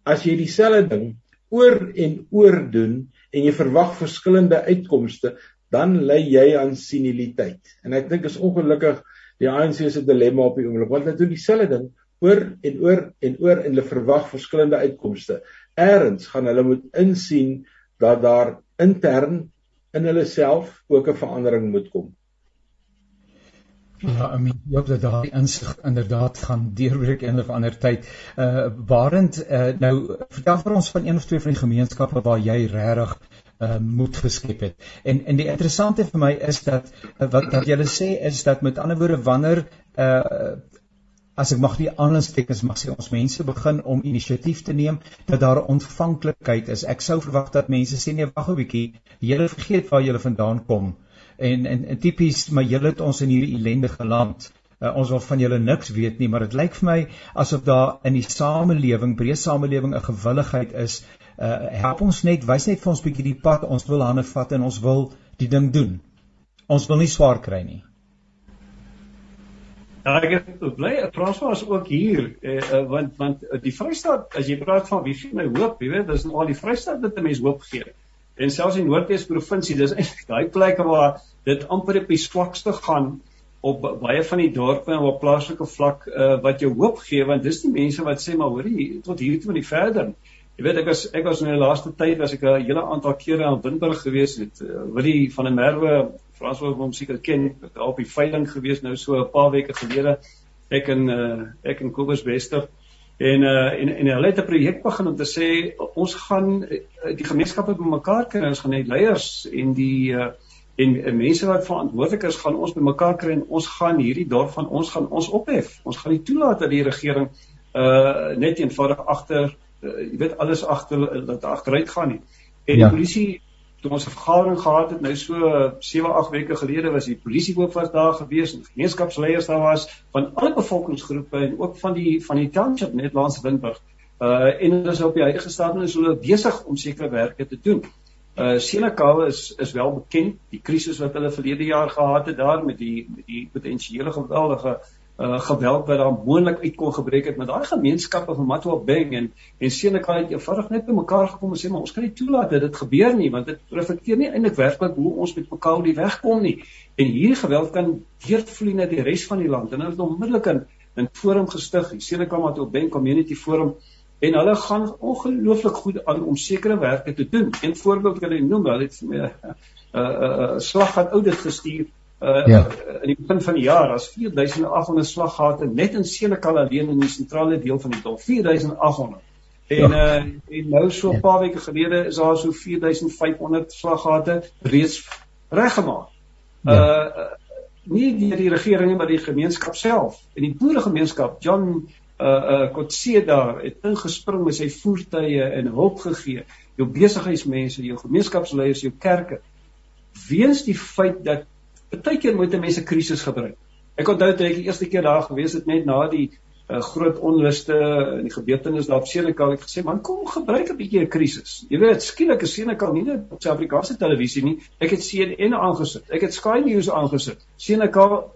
as jy dieselfde ding oor en oor doen en jy verwag verskillende uitkomste, dan lei jy aan seniliteit. En ek dink is ongelukkig die ANC se dilemma op die oomblik want hulle doen dieselfde ding oor en oor en oor en hulle verwag verskillende uitkomste. Eerens gaan hulle moet insien dat daar intern in hulle self ook 'n verandering moet kom. Ja, I mean, jy het daai insig inderdaad gaan deurbreek in 'n ander tyd. Uh waarend uh nou vertel vir ons van een of twee van die gemeenskappe waar jy regtig uh moed geskep het. En en die interessante vir my is dat uh, wat wat jy sê is dat met ander woorde wanneer uh as ek mag die aanstekens mag sê ons mense begin om inisiatief te neem dat daar ontvanklikheid is. Ek sou verwag dat mense sê nee, wag 'n bietjie, julle vergeet waar julle vandaan kom. En en, en tipies maar julle het ons in hierdie ellendige land. Uh, ons wil van julle niks weet nie, maar dit lyk vir my asof daar in die samelewing, breë samelewing 'n gewilligheid is. Uh help ons net, wys net vir ons bietjie die pad. Ons wil hande vat en ons wil die ding doen. Ons wil nie swaar kry nie. Ja, ek het bly François ook hier eh, eh, want want die Vrystaat as jy praat van wie gee my hoop, jy weet, dis al die Vrystaat wat 'n mens hoop gee. En selfs in Noordwes provinsie, dis eintlik daai plekke waar dit amper op die swakste gaan op baie van die dorpe en op plaaslike vlak uh, wat jou hoop gee want dis die mense wat sê maar hoorie tot hier toe en nie verder. Jy weet ek was ek was in die laaste tyd as ek 'n hele aantal kere aan Windburg gewees het, uh, Willie van der Merwe Frans wil hom seker ken. Het op die veiling gewees nou so 'n paar weke gelede. Ek en uh, ek en Kobus Wester en uh, en en hulle het 'n projek begin om te sê ons gaan uh, die gemeenskappe bymekaar kry. Ons gaan net leiers en die uh, en, en mense wat verantwoordelik is gaan ons bymekaar kry en ons gaan hierdie dorp van ons gaan ons ophef. Ons gaan nie toelaat dat die regering uh net eenvoudig agter uh, jy weet alles agter dat agteruit gaan nie. En ja. die polisie toe ons 'n vergadering gehad het nou so 7 8 weke gelede was die polisie ook was daar gewees en gemeenskapsleiers daar was van alle bevolkingsgroepe en ook van die van die township net langs Windburg. Uh en hulle is op die huidige stadium is hulle besig om sekere werke te doen. Uh Senekal is is wel bekend die krisis wat hulle verlede jaar gehad het daar met die met die potensiële geweldige uh geweld wat daar moontlik uit kon gebreek het met daai gemeenskappe van Matoabeng en en Senekal het eenvoudig net bymekaar gekom en sê maar ons kan nie toelaat dat dit gebeur nie want dit reflekteer nie eintlik werklik hoe ons met mekaar die weg kom nie en hierdie geweld kan deurvloei na die res van die land en hulle het onmiddellik 'n forum gestig die Senekal Matoabeng Community Forum en hulle gaan ongelooflik goed aan om sekere werke te doen. Een voorbeeld kan ek noem, hulle het 'n uh, uh, uh, slag aan oudit gestuur uh ja. in die begin van die jaar as 4800 slaggate net in Senekal alleen in die sentrale deel van die dorp 4800 en ja. uh en nou so 'n ja. paar weke gelede is daar so 4500 slaggate reeds reggemaak. Ja. Uh nie deur die regering nie maar die gemeenskap self en die boeregemeenskap John uh uh Kotse daar het ingespring met sy voertuie en hulp gegee. Jou besigheidsmense, jou gemeenskapsleiers, jou kerke. Weens die feit dat baie keer moet mense krisis gebruik. Ek onthou toe ek die eerste keer daar gewees het net na die uh, groot onluste en die gebeurtenis daar op Senekal het gesê man kom gebruik 'n bietjie 'n krisis. Jy weet skielik is Senekal nie net op Suid-Afrikaanse televisie nie. Ek het CNN aangesit. Ek het Sky News aangesit. Senekal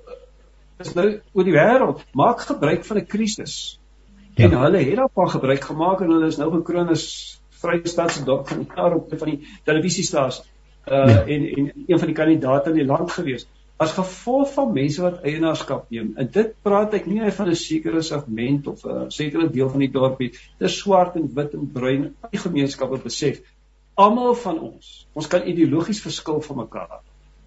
is nou oor die wêreld maak gebruik van 'n krisis. Ja. En hulle het daarvan gebruik gemaak en hulle is nou gekroon as Vrystaat se dop van die jaar op van die televisiestasie. Uh ja. en en een van die kandidaate in die land gewees as gevolg van mense wat eienaarskap neem. En dit praat ek nie van 'n sekere segment of 'n sekere deel van die dorp nie. Dis swart en wit en bruin. Die gemeenskappe besef almal van ons. Ons kan ideologies verskil van mekaar.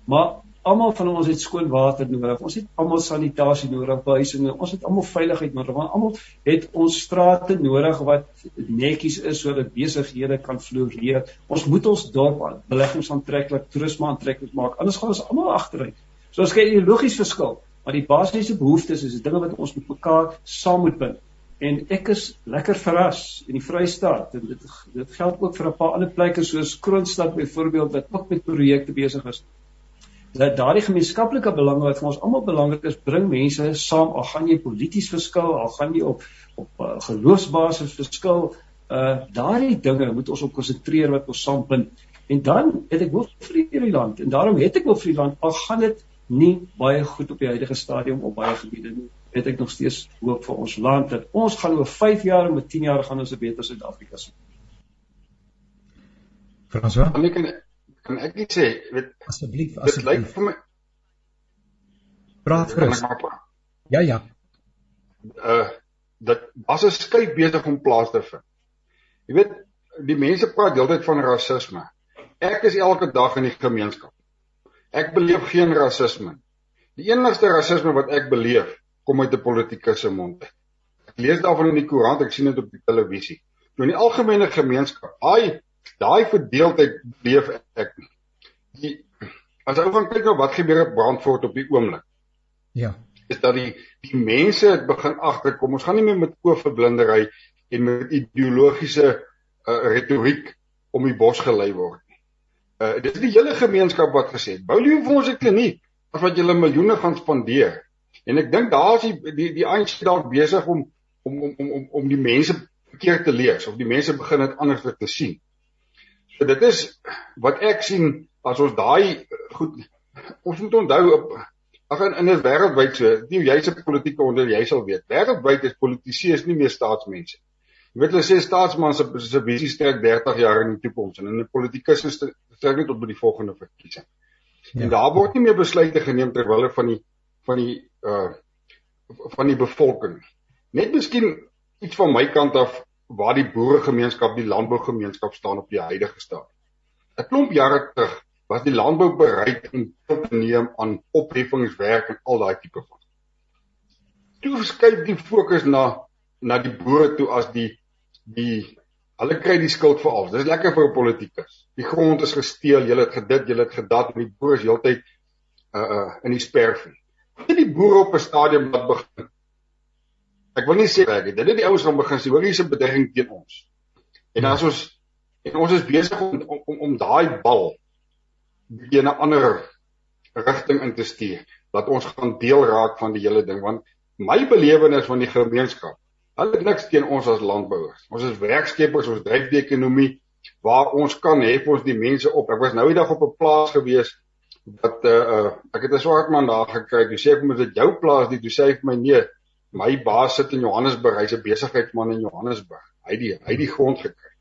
Maar Almal van ons het skoon water nodig. Ons het almal sanitasie nodig, behuising. Ons het almal veiligheid nodig. Want almal het ons strate nodig wat netjies is sodat besighede kan floreer. Ons moet ons dorp beleggings aantreklik, toerisme aantreklik maak. Anders gaan ons almal agteruit. So as jy logies verskil, maar die basiese behoeftes is dinge wat ons met mekaar saam moet bind. En ek is lekker verras in die Vrystaat en dit dit geld ook vir 'n paar ander plekke soos Kroonstad byvoorbeeld wat ook met projekte besig is dat daardie gemeenskaplike belange wat vir ons almal belangrik is, bring mense saam. Al gaan jy polities verskil, al gaan jy op op uh, geloofsbasis verskil, uh daardie dinge moet ons op konsentreer wat ons saam bind. En dan het ek hoop vir hierdie land en daarom het ek hoop vir die land. Al gaan dit nie baie goed op die huidige stadium op baie gebiede nie. Het ek nog steeds hoop vir ons land dat ons gaan oor 5 jaar en met 10 jaar gaan ons 'n beter Suid-Afrika sien. Franswa? Ek kan ek net sê, weet asseblief, asseblief. Dit lyk vir my Praat gerus. Ja, ja. Uh dat as 'n skei besig om plaas te vind. Jy weet, die mense praat deeltyd van rasisme. Ek is elke dag in die gemeenskap. Ek beleef geen rasisme. Die enigste rasisme wat ek beleef, kom uit 'n politikus se mond. Ek lees daarvan in die koerant, ek sien dit op die televisie. Nou in die algemene gemeenskap, ai Daai verdeeldheid leef ek. Die as ou gaan kyk na wat gebeur op Brandfort op die oomblik. Ja. Is dat die die mense het begin agterkom. Ons gaan nie meer met oofverblindery en met ideologiese uh, retoriek om die bos gelei word nie. Uh dis die hele gemeenskap wat gesê het, bou liewe vir ons 'n kliniek of wat julle miljoene gaan spandeer. En ek dink daar's die die die ANC dalk besig om om om om om die mense verkeerd te lees of die mense begin dit anders te sien dit is wat ek sien as ons daai goed ons moet onthou op ag in 'n wêreldwyd so nie jy's 'n politieke onder jy sal weet wêreldwyd is politici is nie meer staatsmense jy weet hulle sê staatsman se se visie strek 30 jaar in die toekoms en 'n politikus is strek net tot by die volgende verkiesing. Ja. en daar word nie meer besluite geneem ter wille van die van die uh van die bevolking net miskien iets van my kant af waar die boeregemeenskap, die landbougemeenskap staan op die huidige stadium. 'n Klomp jare terug was die landbou bereid om te neem aan opheffingswerk en al daai tipe van. Toe verskuif die fokus na na die boere toe as die die hulle kry die skuld vir alles. Dis lekker vir 'n politikus. Die grond is gesteel, jy het gedit, jy het gedat en die boere is heeltyd uh uh in die spervie. Dit die boere op 'n stadium wat begin ek wil nie sê ek dit het die ouens gaan begin sê hoor hier is 'n bedreiging teen ons. En as ons en ons is besig om om om, om daai bal in 'n ander rigting in te stuur dat ons gaan deel raak van die hele ding want my belewenis van die gemeenskap hulle het niks teen ons as landbouers. Ons is werkskepers, ons dryf die ekonomie waar ons kan hê ons die mense op. Ek was nou die dag op 'n plaas gewees wat uh, uh ek het 'n swart man daar gekry. Hy sê ek moet dit jou plaas, dit sê hy vir my nee my baas sit in Johannesburg, hy's 'n besigheidsman in Johannesburg. Hy die hy die grond gekry.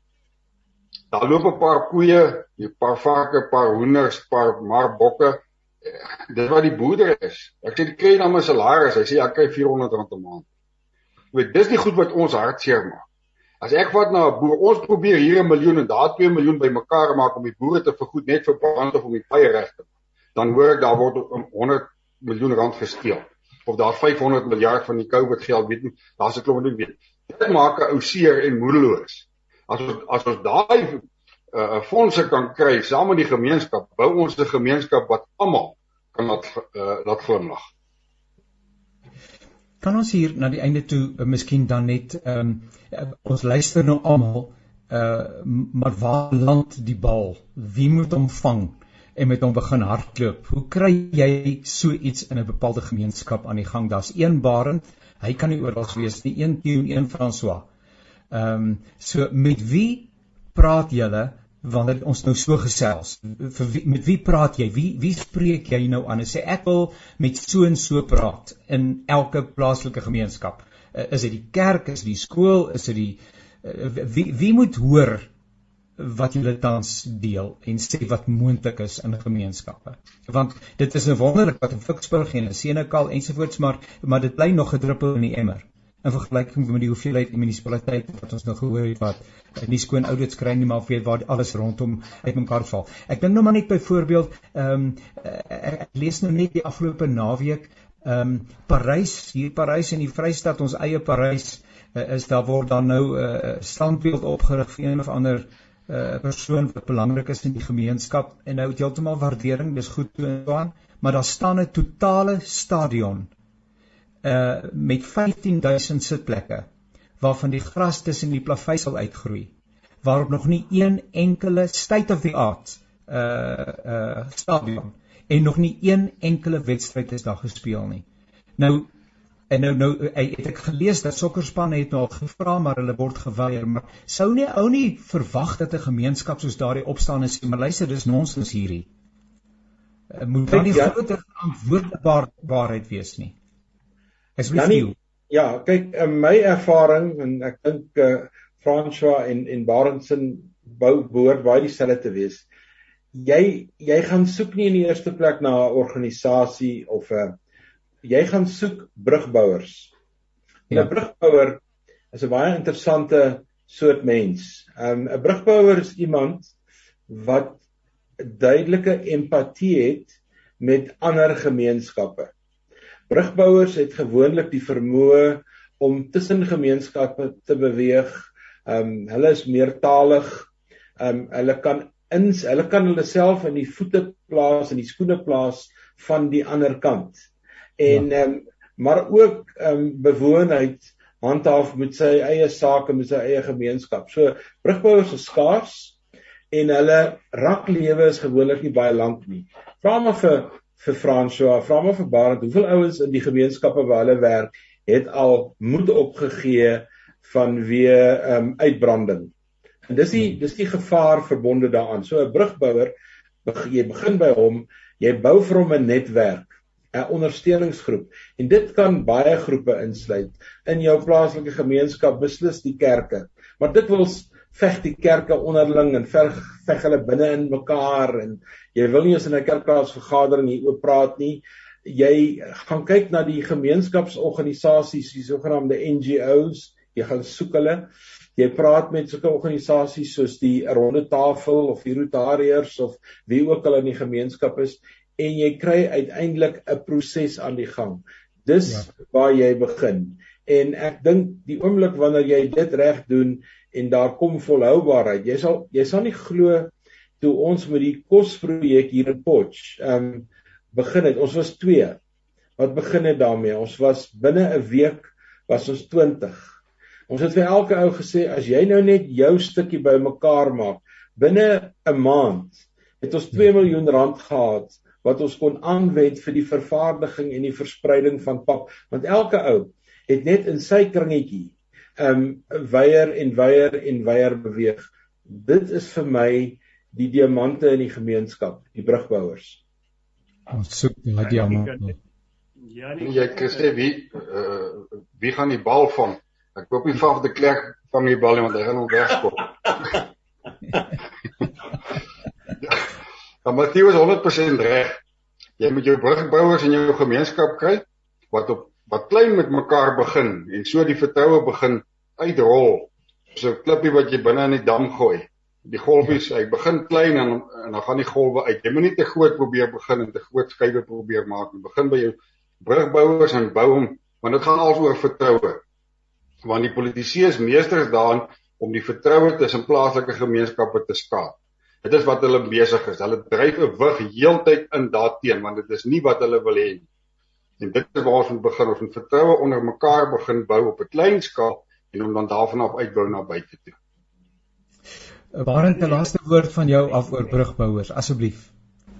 Daar loop 'n paar koeie, 'n paar varke, 'n paar hoenders, 'n paar marbokke. Dis wat die boerder is. Ek sê die kry dan 'n salaris. Hy sê ja, kry R400 'n maand. Weet, dis nie goed wat ons hartseer maak. As ek vat na 'n boer, ons probeer hier 'n miljoen en daar 2 miljoen bymekaar maak om die boere te vergoed net vir brandstof om die paaie reg te maak. Dan hoor ek daar word 100 miljoen rand gesteel of daar 500 miljard van die COVID geld weet nie, daar's 'n klomp ding weet. Dit maak 'n ou seer en moedeloos. As ons as ons daai uh fondse kan kry saam met die gemeenskap, bou ons 'n gemeenskap wat almal kan laat uh, laat glimlag. kan ons hier na die einde toe uh, miskien dan net ehm um, ons luister nou almal uh maar waar land die bal? Wie moet hom vang en met hom begin hardloop? Hoe kry jy so iets in 'n bepaalde gemeenskap aan die gang? Daar's een barend, hy kan nie oral wees nie, een Theo en een François. Ehm um, so met wie praat julle wanneer ons nou so gesels? Wie, met wie praat jy? Wie wie spreek jy nou aan? En sê ek wil met so en so praat in elke plaaslike gemeenskap. Uh, is dit die kerk, is dit die skool, is dit die uh, wie wie moet hoor wat julle tans deel en sê wat moontlik is in gemeenskappe. Want dit is 'n wonderlik wat in Ficksburg en in Senekal ensovoorts maar maar dit bly nog 'n druppel in die emmer in vergelyking met die hoeveelheid munisipaliteite wat ons nou gehoor het wat nie skoon audits kry nie maar weet waar alles rondom uitmekaar val. Ek dink nou maar net byvoorbeeld ehm um, ek, ek lees nou net die afgelope naweek ehm um, Parys, hier Parys in die Vrystaat, ons eie Parys uh, is daar word dan nou 'n uh, standbeeld opgerig vir een of ander 'n uh, persoon wat belangrik is in die gemeenskap en nou het heeltemal waardering, dis goed toe en aan, maar daar staan 'n totale stadion uh met 15000 sitplekke waarvan die gras tussen die plavei sal uitgroei waarop nog nie een enkele state of the art uh uh stadion en nog nie een enkele wedstryd is daar gespeel nie. Nou en nou nou het ek gelees dat sokkerspanne het nou al gevra maar hulle word geweier maar sou nie ou nie verwag dat 'n gemeenskap soos daardie opstaan en sê maar luister dis nonsens hierdie. Moet nie ja, groter verantwoordbaarheid wees nie. Is with Danny, you. Ja, kyk in my ervaring en ek dink eh uh, François en en Barendsen bou behoort baie dieselfde te wees. Jy jy gaan soek nie in die eerste plek na 'n organisasie of 'n uh, jy gaan soek brugbouers. Ja. 'n Brugbouer is 'n baie interessante soort mens. Um, 'n um, Brugbouer is iemand wat duidelike empatie het met ander gemeenskappe. Brugbouers het gewoonlik die vermoë om tussen gemeenskappe te beweeg. Ehm um, hulle is meertalig. Ehm um, hulle kan in hulle kan hulle self in die voete plaas en die skoene plaas van die ander kant. En ja. um, maar ook um, bewoonheid handhaaf met sy eie sake met sy eie gemeenskap. So brugbouers is skaars en hulle raklewe is gewoonlik nie baie lank nie. Vra maar vir vir François, vra maar vir Barend, hoeveel ouens in die gemeenskappe waar hulle werk het al moed opgegee vanweë ehm um, uitbranding. En dis die dis die gevaar verbonde daaraan. So 'n brugbouer jy begin by hom, jy bou vir hom 'n netwerk, 'n ondersteuningsgroep en dit kan baie groepe insluit in jou plaaslike gemeenskap, beslis die kerke. Maar dit wil veg die kerke onderling en veg veg hulle binne in mekaar en jy wil nie eens in 'n kerkplaas vergadering hier oop praat nie. Jy gaan kyk na die gemeenskapsorganisasies, die sogenaamde NGOs, jy gaan soek hulle. Jy praat met sulke organisasies soos die Ronde Tafel of die Rotariërs of wie ook al in die gemeenskap is en jy kry uiteindelik 'n proses aan die gang. Dis ja. waar jy begin. En ek dink die oomblik wanneer jy dit reg doen, en daar kom volhoubaarheid. Jy sal jy sal nie glo toe ons met die kosprojek hier in Potch ehm um, begin het. Ons was 2. Wat begin het daarmee? Ons was binne 'n week was ons 20. Ons het vir elke ou gesê as jy nou net jou stukkie bymekaar maak binne 'n maand het ons 2 miljoen rand gehad wat ons kon aanwend vir die vervaardiging en die verspreiding van pap want elke ou het net in sy kringetjie ehm um, weier en weier en weier beweeg. Dit is vir my die diamante in die gemeenskap, die brugbouers. Ons soek die diamante. Ja, nee, jy sê wie uh, wie gaan die bal vang? Ek koop nie van die klerk van die bal nie want hy gaan hom wegskop. <laughs> Matthieus is 100% reg. Jy moet jou brugbouers in jou gemeenskap kry wat op wat klein met mekaar begin en so die vertroue begin uitrol. So 'n klippie wat jy binne in die dam gooi. Die golfies, hy begin klein en en dan gaan die golwe uit. Jy moet nie te groot probeer begin en te groot skuwe probeer maak nie. Begin by jou brugbouers en bou hom, want dit gaan alsoor vertroue. Want die politici is meesters daarin om die vertroue tussen plaaslike gemeenskappe te skaap. Dit is wat hulle besig is. Hulle dryf 'n wig heeltyd in daarteenoor want dit is nie wat hulle wil hê nie. En dit is waar ons moet begin, ons moet vertroue onder mekaar begin bou op 'n klein skaal en om dan daarvan af uitbou na buite toe. Waarin 'n laaste woord van jou af oor brugbouers asseblief.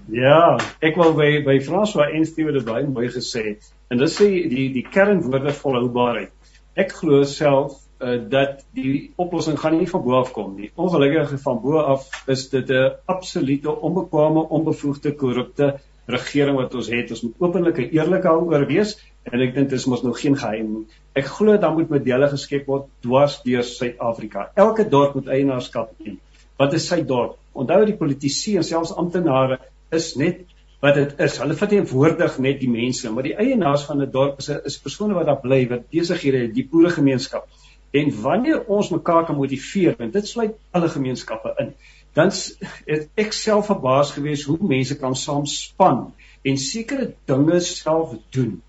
Ja, ek wil by by François en Stewe dit baie mooi gesê het. En dis sê die die kernwoorde volhoubaarheid. Ek glo self uh, dat die oplossing gaan nie van bo af kom nie. Ongelukkig van bo af is dit 'n absolute onbekwame, onbevoegde, korrupte regering wat ons het. Ons moet openlik en eerlik daaroor wees en ek dink dit is mos nou geen geheim nie. Ek glo dan moet modelle geskep word dwars deur Suid-Afrika. Elke dorp moet eienaarskap hê. Wat is sy dorp? Onthou die politici en selfs amptenare is net wat dit is. Hulle verteenwoordig net die mense, maar die eienaars van 'n dorp is is persone wat daar bly, wat besighede het, die boeregemeenskap. En wanneer ons mekaar kan motiveer, en dit sluit alle gemeenskappe in, dan het ek self verbaas gewees hoe mense kan saam span en sekere dinge self doen.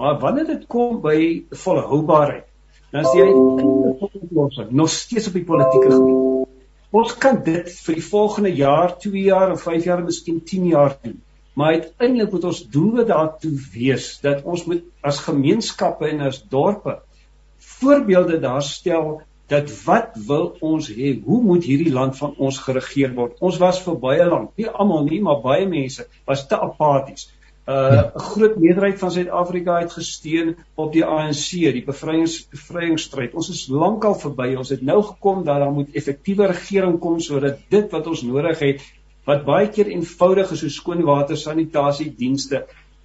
Maar wanneer dit kom by volhoubaarheid, dan is uitdaging nog steeds op die politieke gebied. Ons kan dit vir die volgende jaar, 2 jaar of 5 jaar, miskien 10 jaar doen. Maar uiteindelik moet ons doel daartoe wees dat ons moet as gemeenskappe en as dorpe voorbeelde daar stel dat wat wil ons hê? Hoe moet hierdie land van ons geregeer word? Ons was vir baie lank, nie almal nie, maar baie mense was te apaties. 'n uh, ja. groot meerderheid van Suid-Afrika het gesteun op die ANC, die bevryings bevryningsstryd. Ons is lankal verby. Ons het nou gekom dat daar moet effektiewe regering kom sodat dit wat ons nodig het, wat baie keer eenvoudig is so skoon water sanitasie dienste,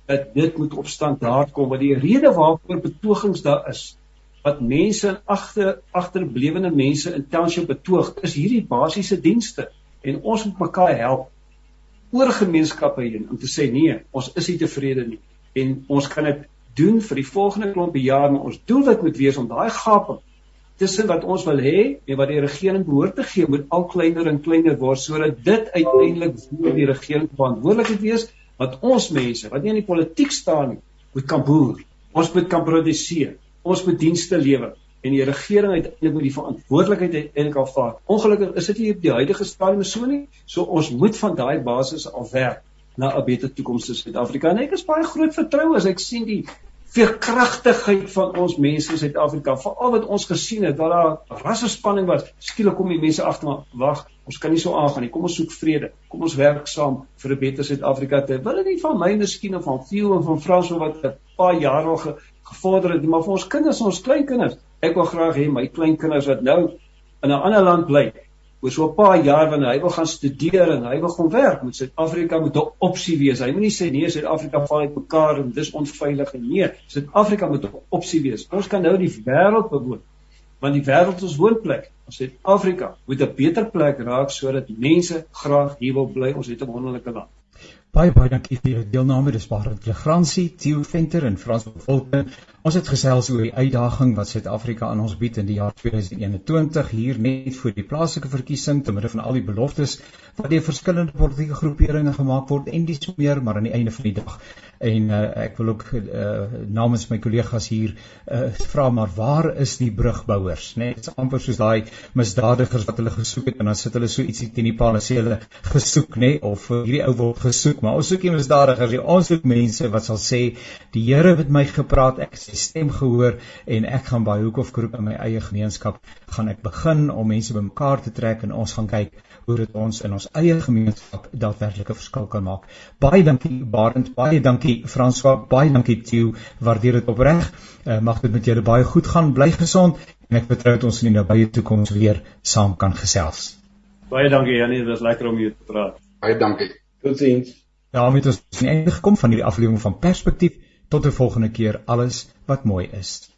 dat dit moet op standaard kom. Want die rede waarvoor betogings daar is, wat mense agter agterblewende mense in township betoog is hierdie basiese dienste. En ons moet mekaar help oor gemeenskappe heen om te sê nee ons is nie tevrede nie. En ons kan dit doen vir die volgende klompe jaar maar ons doel wat moet wees om daai gaping tussen wat ons wil hê en wat die regering behoort te gee moet al kleiner en kleiner word sodat dit uiteindelik vir die regering verantwoordelik wees wat ons mense wat nie in die politiek staan nie moet kan boer. Ons moet kan produseer ons moet dienste lewer en die regering uiteindelik moet die verantwoordelikheid eintlik aanvaar. Ongelukkig is dit nie op die huidige stadium so nie. So ons moet van daai basis af werk na 'n beter toekoms vir Suid-Afrika. En ek is baie groot vertroue as ek sien die veerkragtigheid van ons mense in Suid-Afrika. Veral wat ons gesien het dat daar rassespanning was. Skielik kom die mense agter maar wag, ons kan nie so aangaan nie. Kom ons soek vrede. Kom ons werk saam vir 'n beter Suid-Afrika. Wil dit nie van my miskien of van Theo of van Frans wat 'n paar jaar al gevorder het, maar vir ons kinders, ons kleinkinders. Ek wil graag hê my kleinkinders wat nou in 'n ander land bly, oor so 'n paar jaar wanneer hy wil gaan studeer en hy wil gaan werk, moet Suid-Afrika moet 'n opsie wees. Hy moenie sê nee, Suid-Afrika val uit mekaar en dis onveilig en nee, Suid-Afrika moet 'n opsie wees. Ons kan nou die wêreld bewoon. Want die wêreld is woonplek. Ons Suid-Afrika moet 'n beter plek raak sodat mense graag hier wil bly. Ons het 'n wonderlike land. Baie baie dankie vir julle deelname. Dis Barend Legrandsie, Theo Venter en Frans Volke. Ons het gesels oor die uitdaging wat Suid-Afrika aan ons bied in die jaar 2021 hier net voor die plaaslike verkiesing te midde van al die beloftes wat deur verskillende politieke groeperinge gemaak word en dis meer maar aan die einde van die dag en uh, ek wil ook uh, namens my kollegas hier uh, vra maar waar is die brugbouers nê nee, dit is amper soos daai misdadigers wat hulle gesoek het en dan sit hulle so ietsie teen die paal en sê hulle gesoek nê nee, of uh, hierdie ou word gesoek maar ons soek nie misdadigers nie. Ons soek mense wat sal sê die Here het my gepraat ek het sy stem gehoor en ek gaan by Hoek of Groep in my eie gemeenskap gaan ek begin om mense bymekaar te trek en ons gaan kyk hoe dit ons in ons eie gemeenskap daadwerklik 'n verskil kan maak. Baie dankie Barend, baie dankie François, baie dankie Theo. Waardeer dit opreg. Uh, mag dit met julle baie goed gaan. Bly gesond en ek vertrou dat ons in die nabye toekoms weer saam kan gesels. Baie dankie Janie, dit was lekker om jou te praat. Baie dankie. Totsiens. daarmee het ons aan die einde gekom van hierdie aflewering van Perspektief. Tot 'n volgende keer. Alles wat mooi is.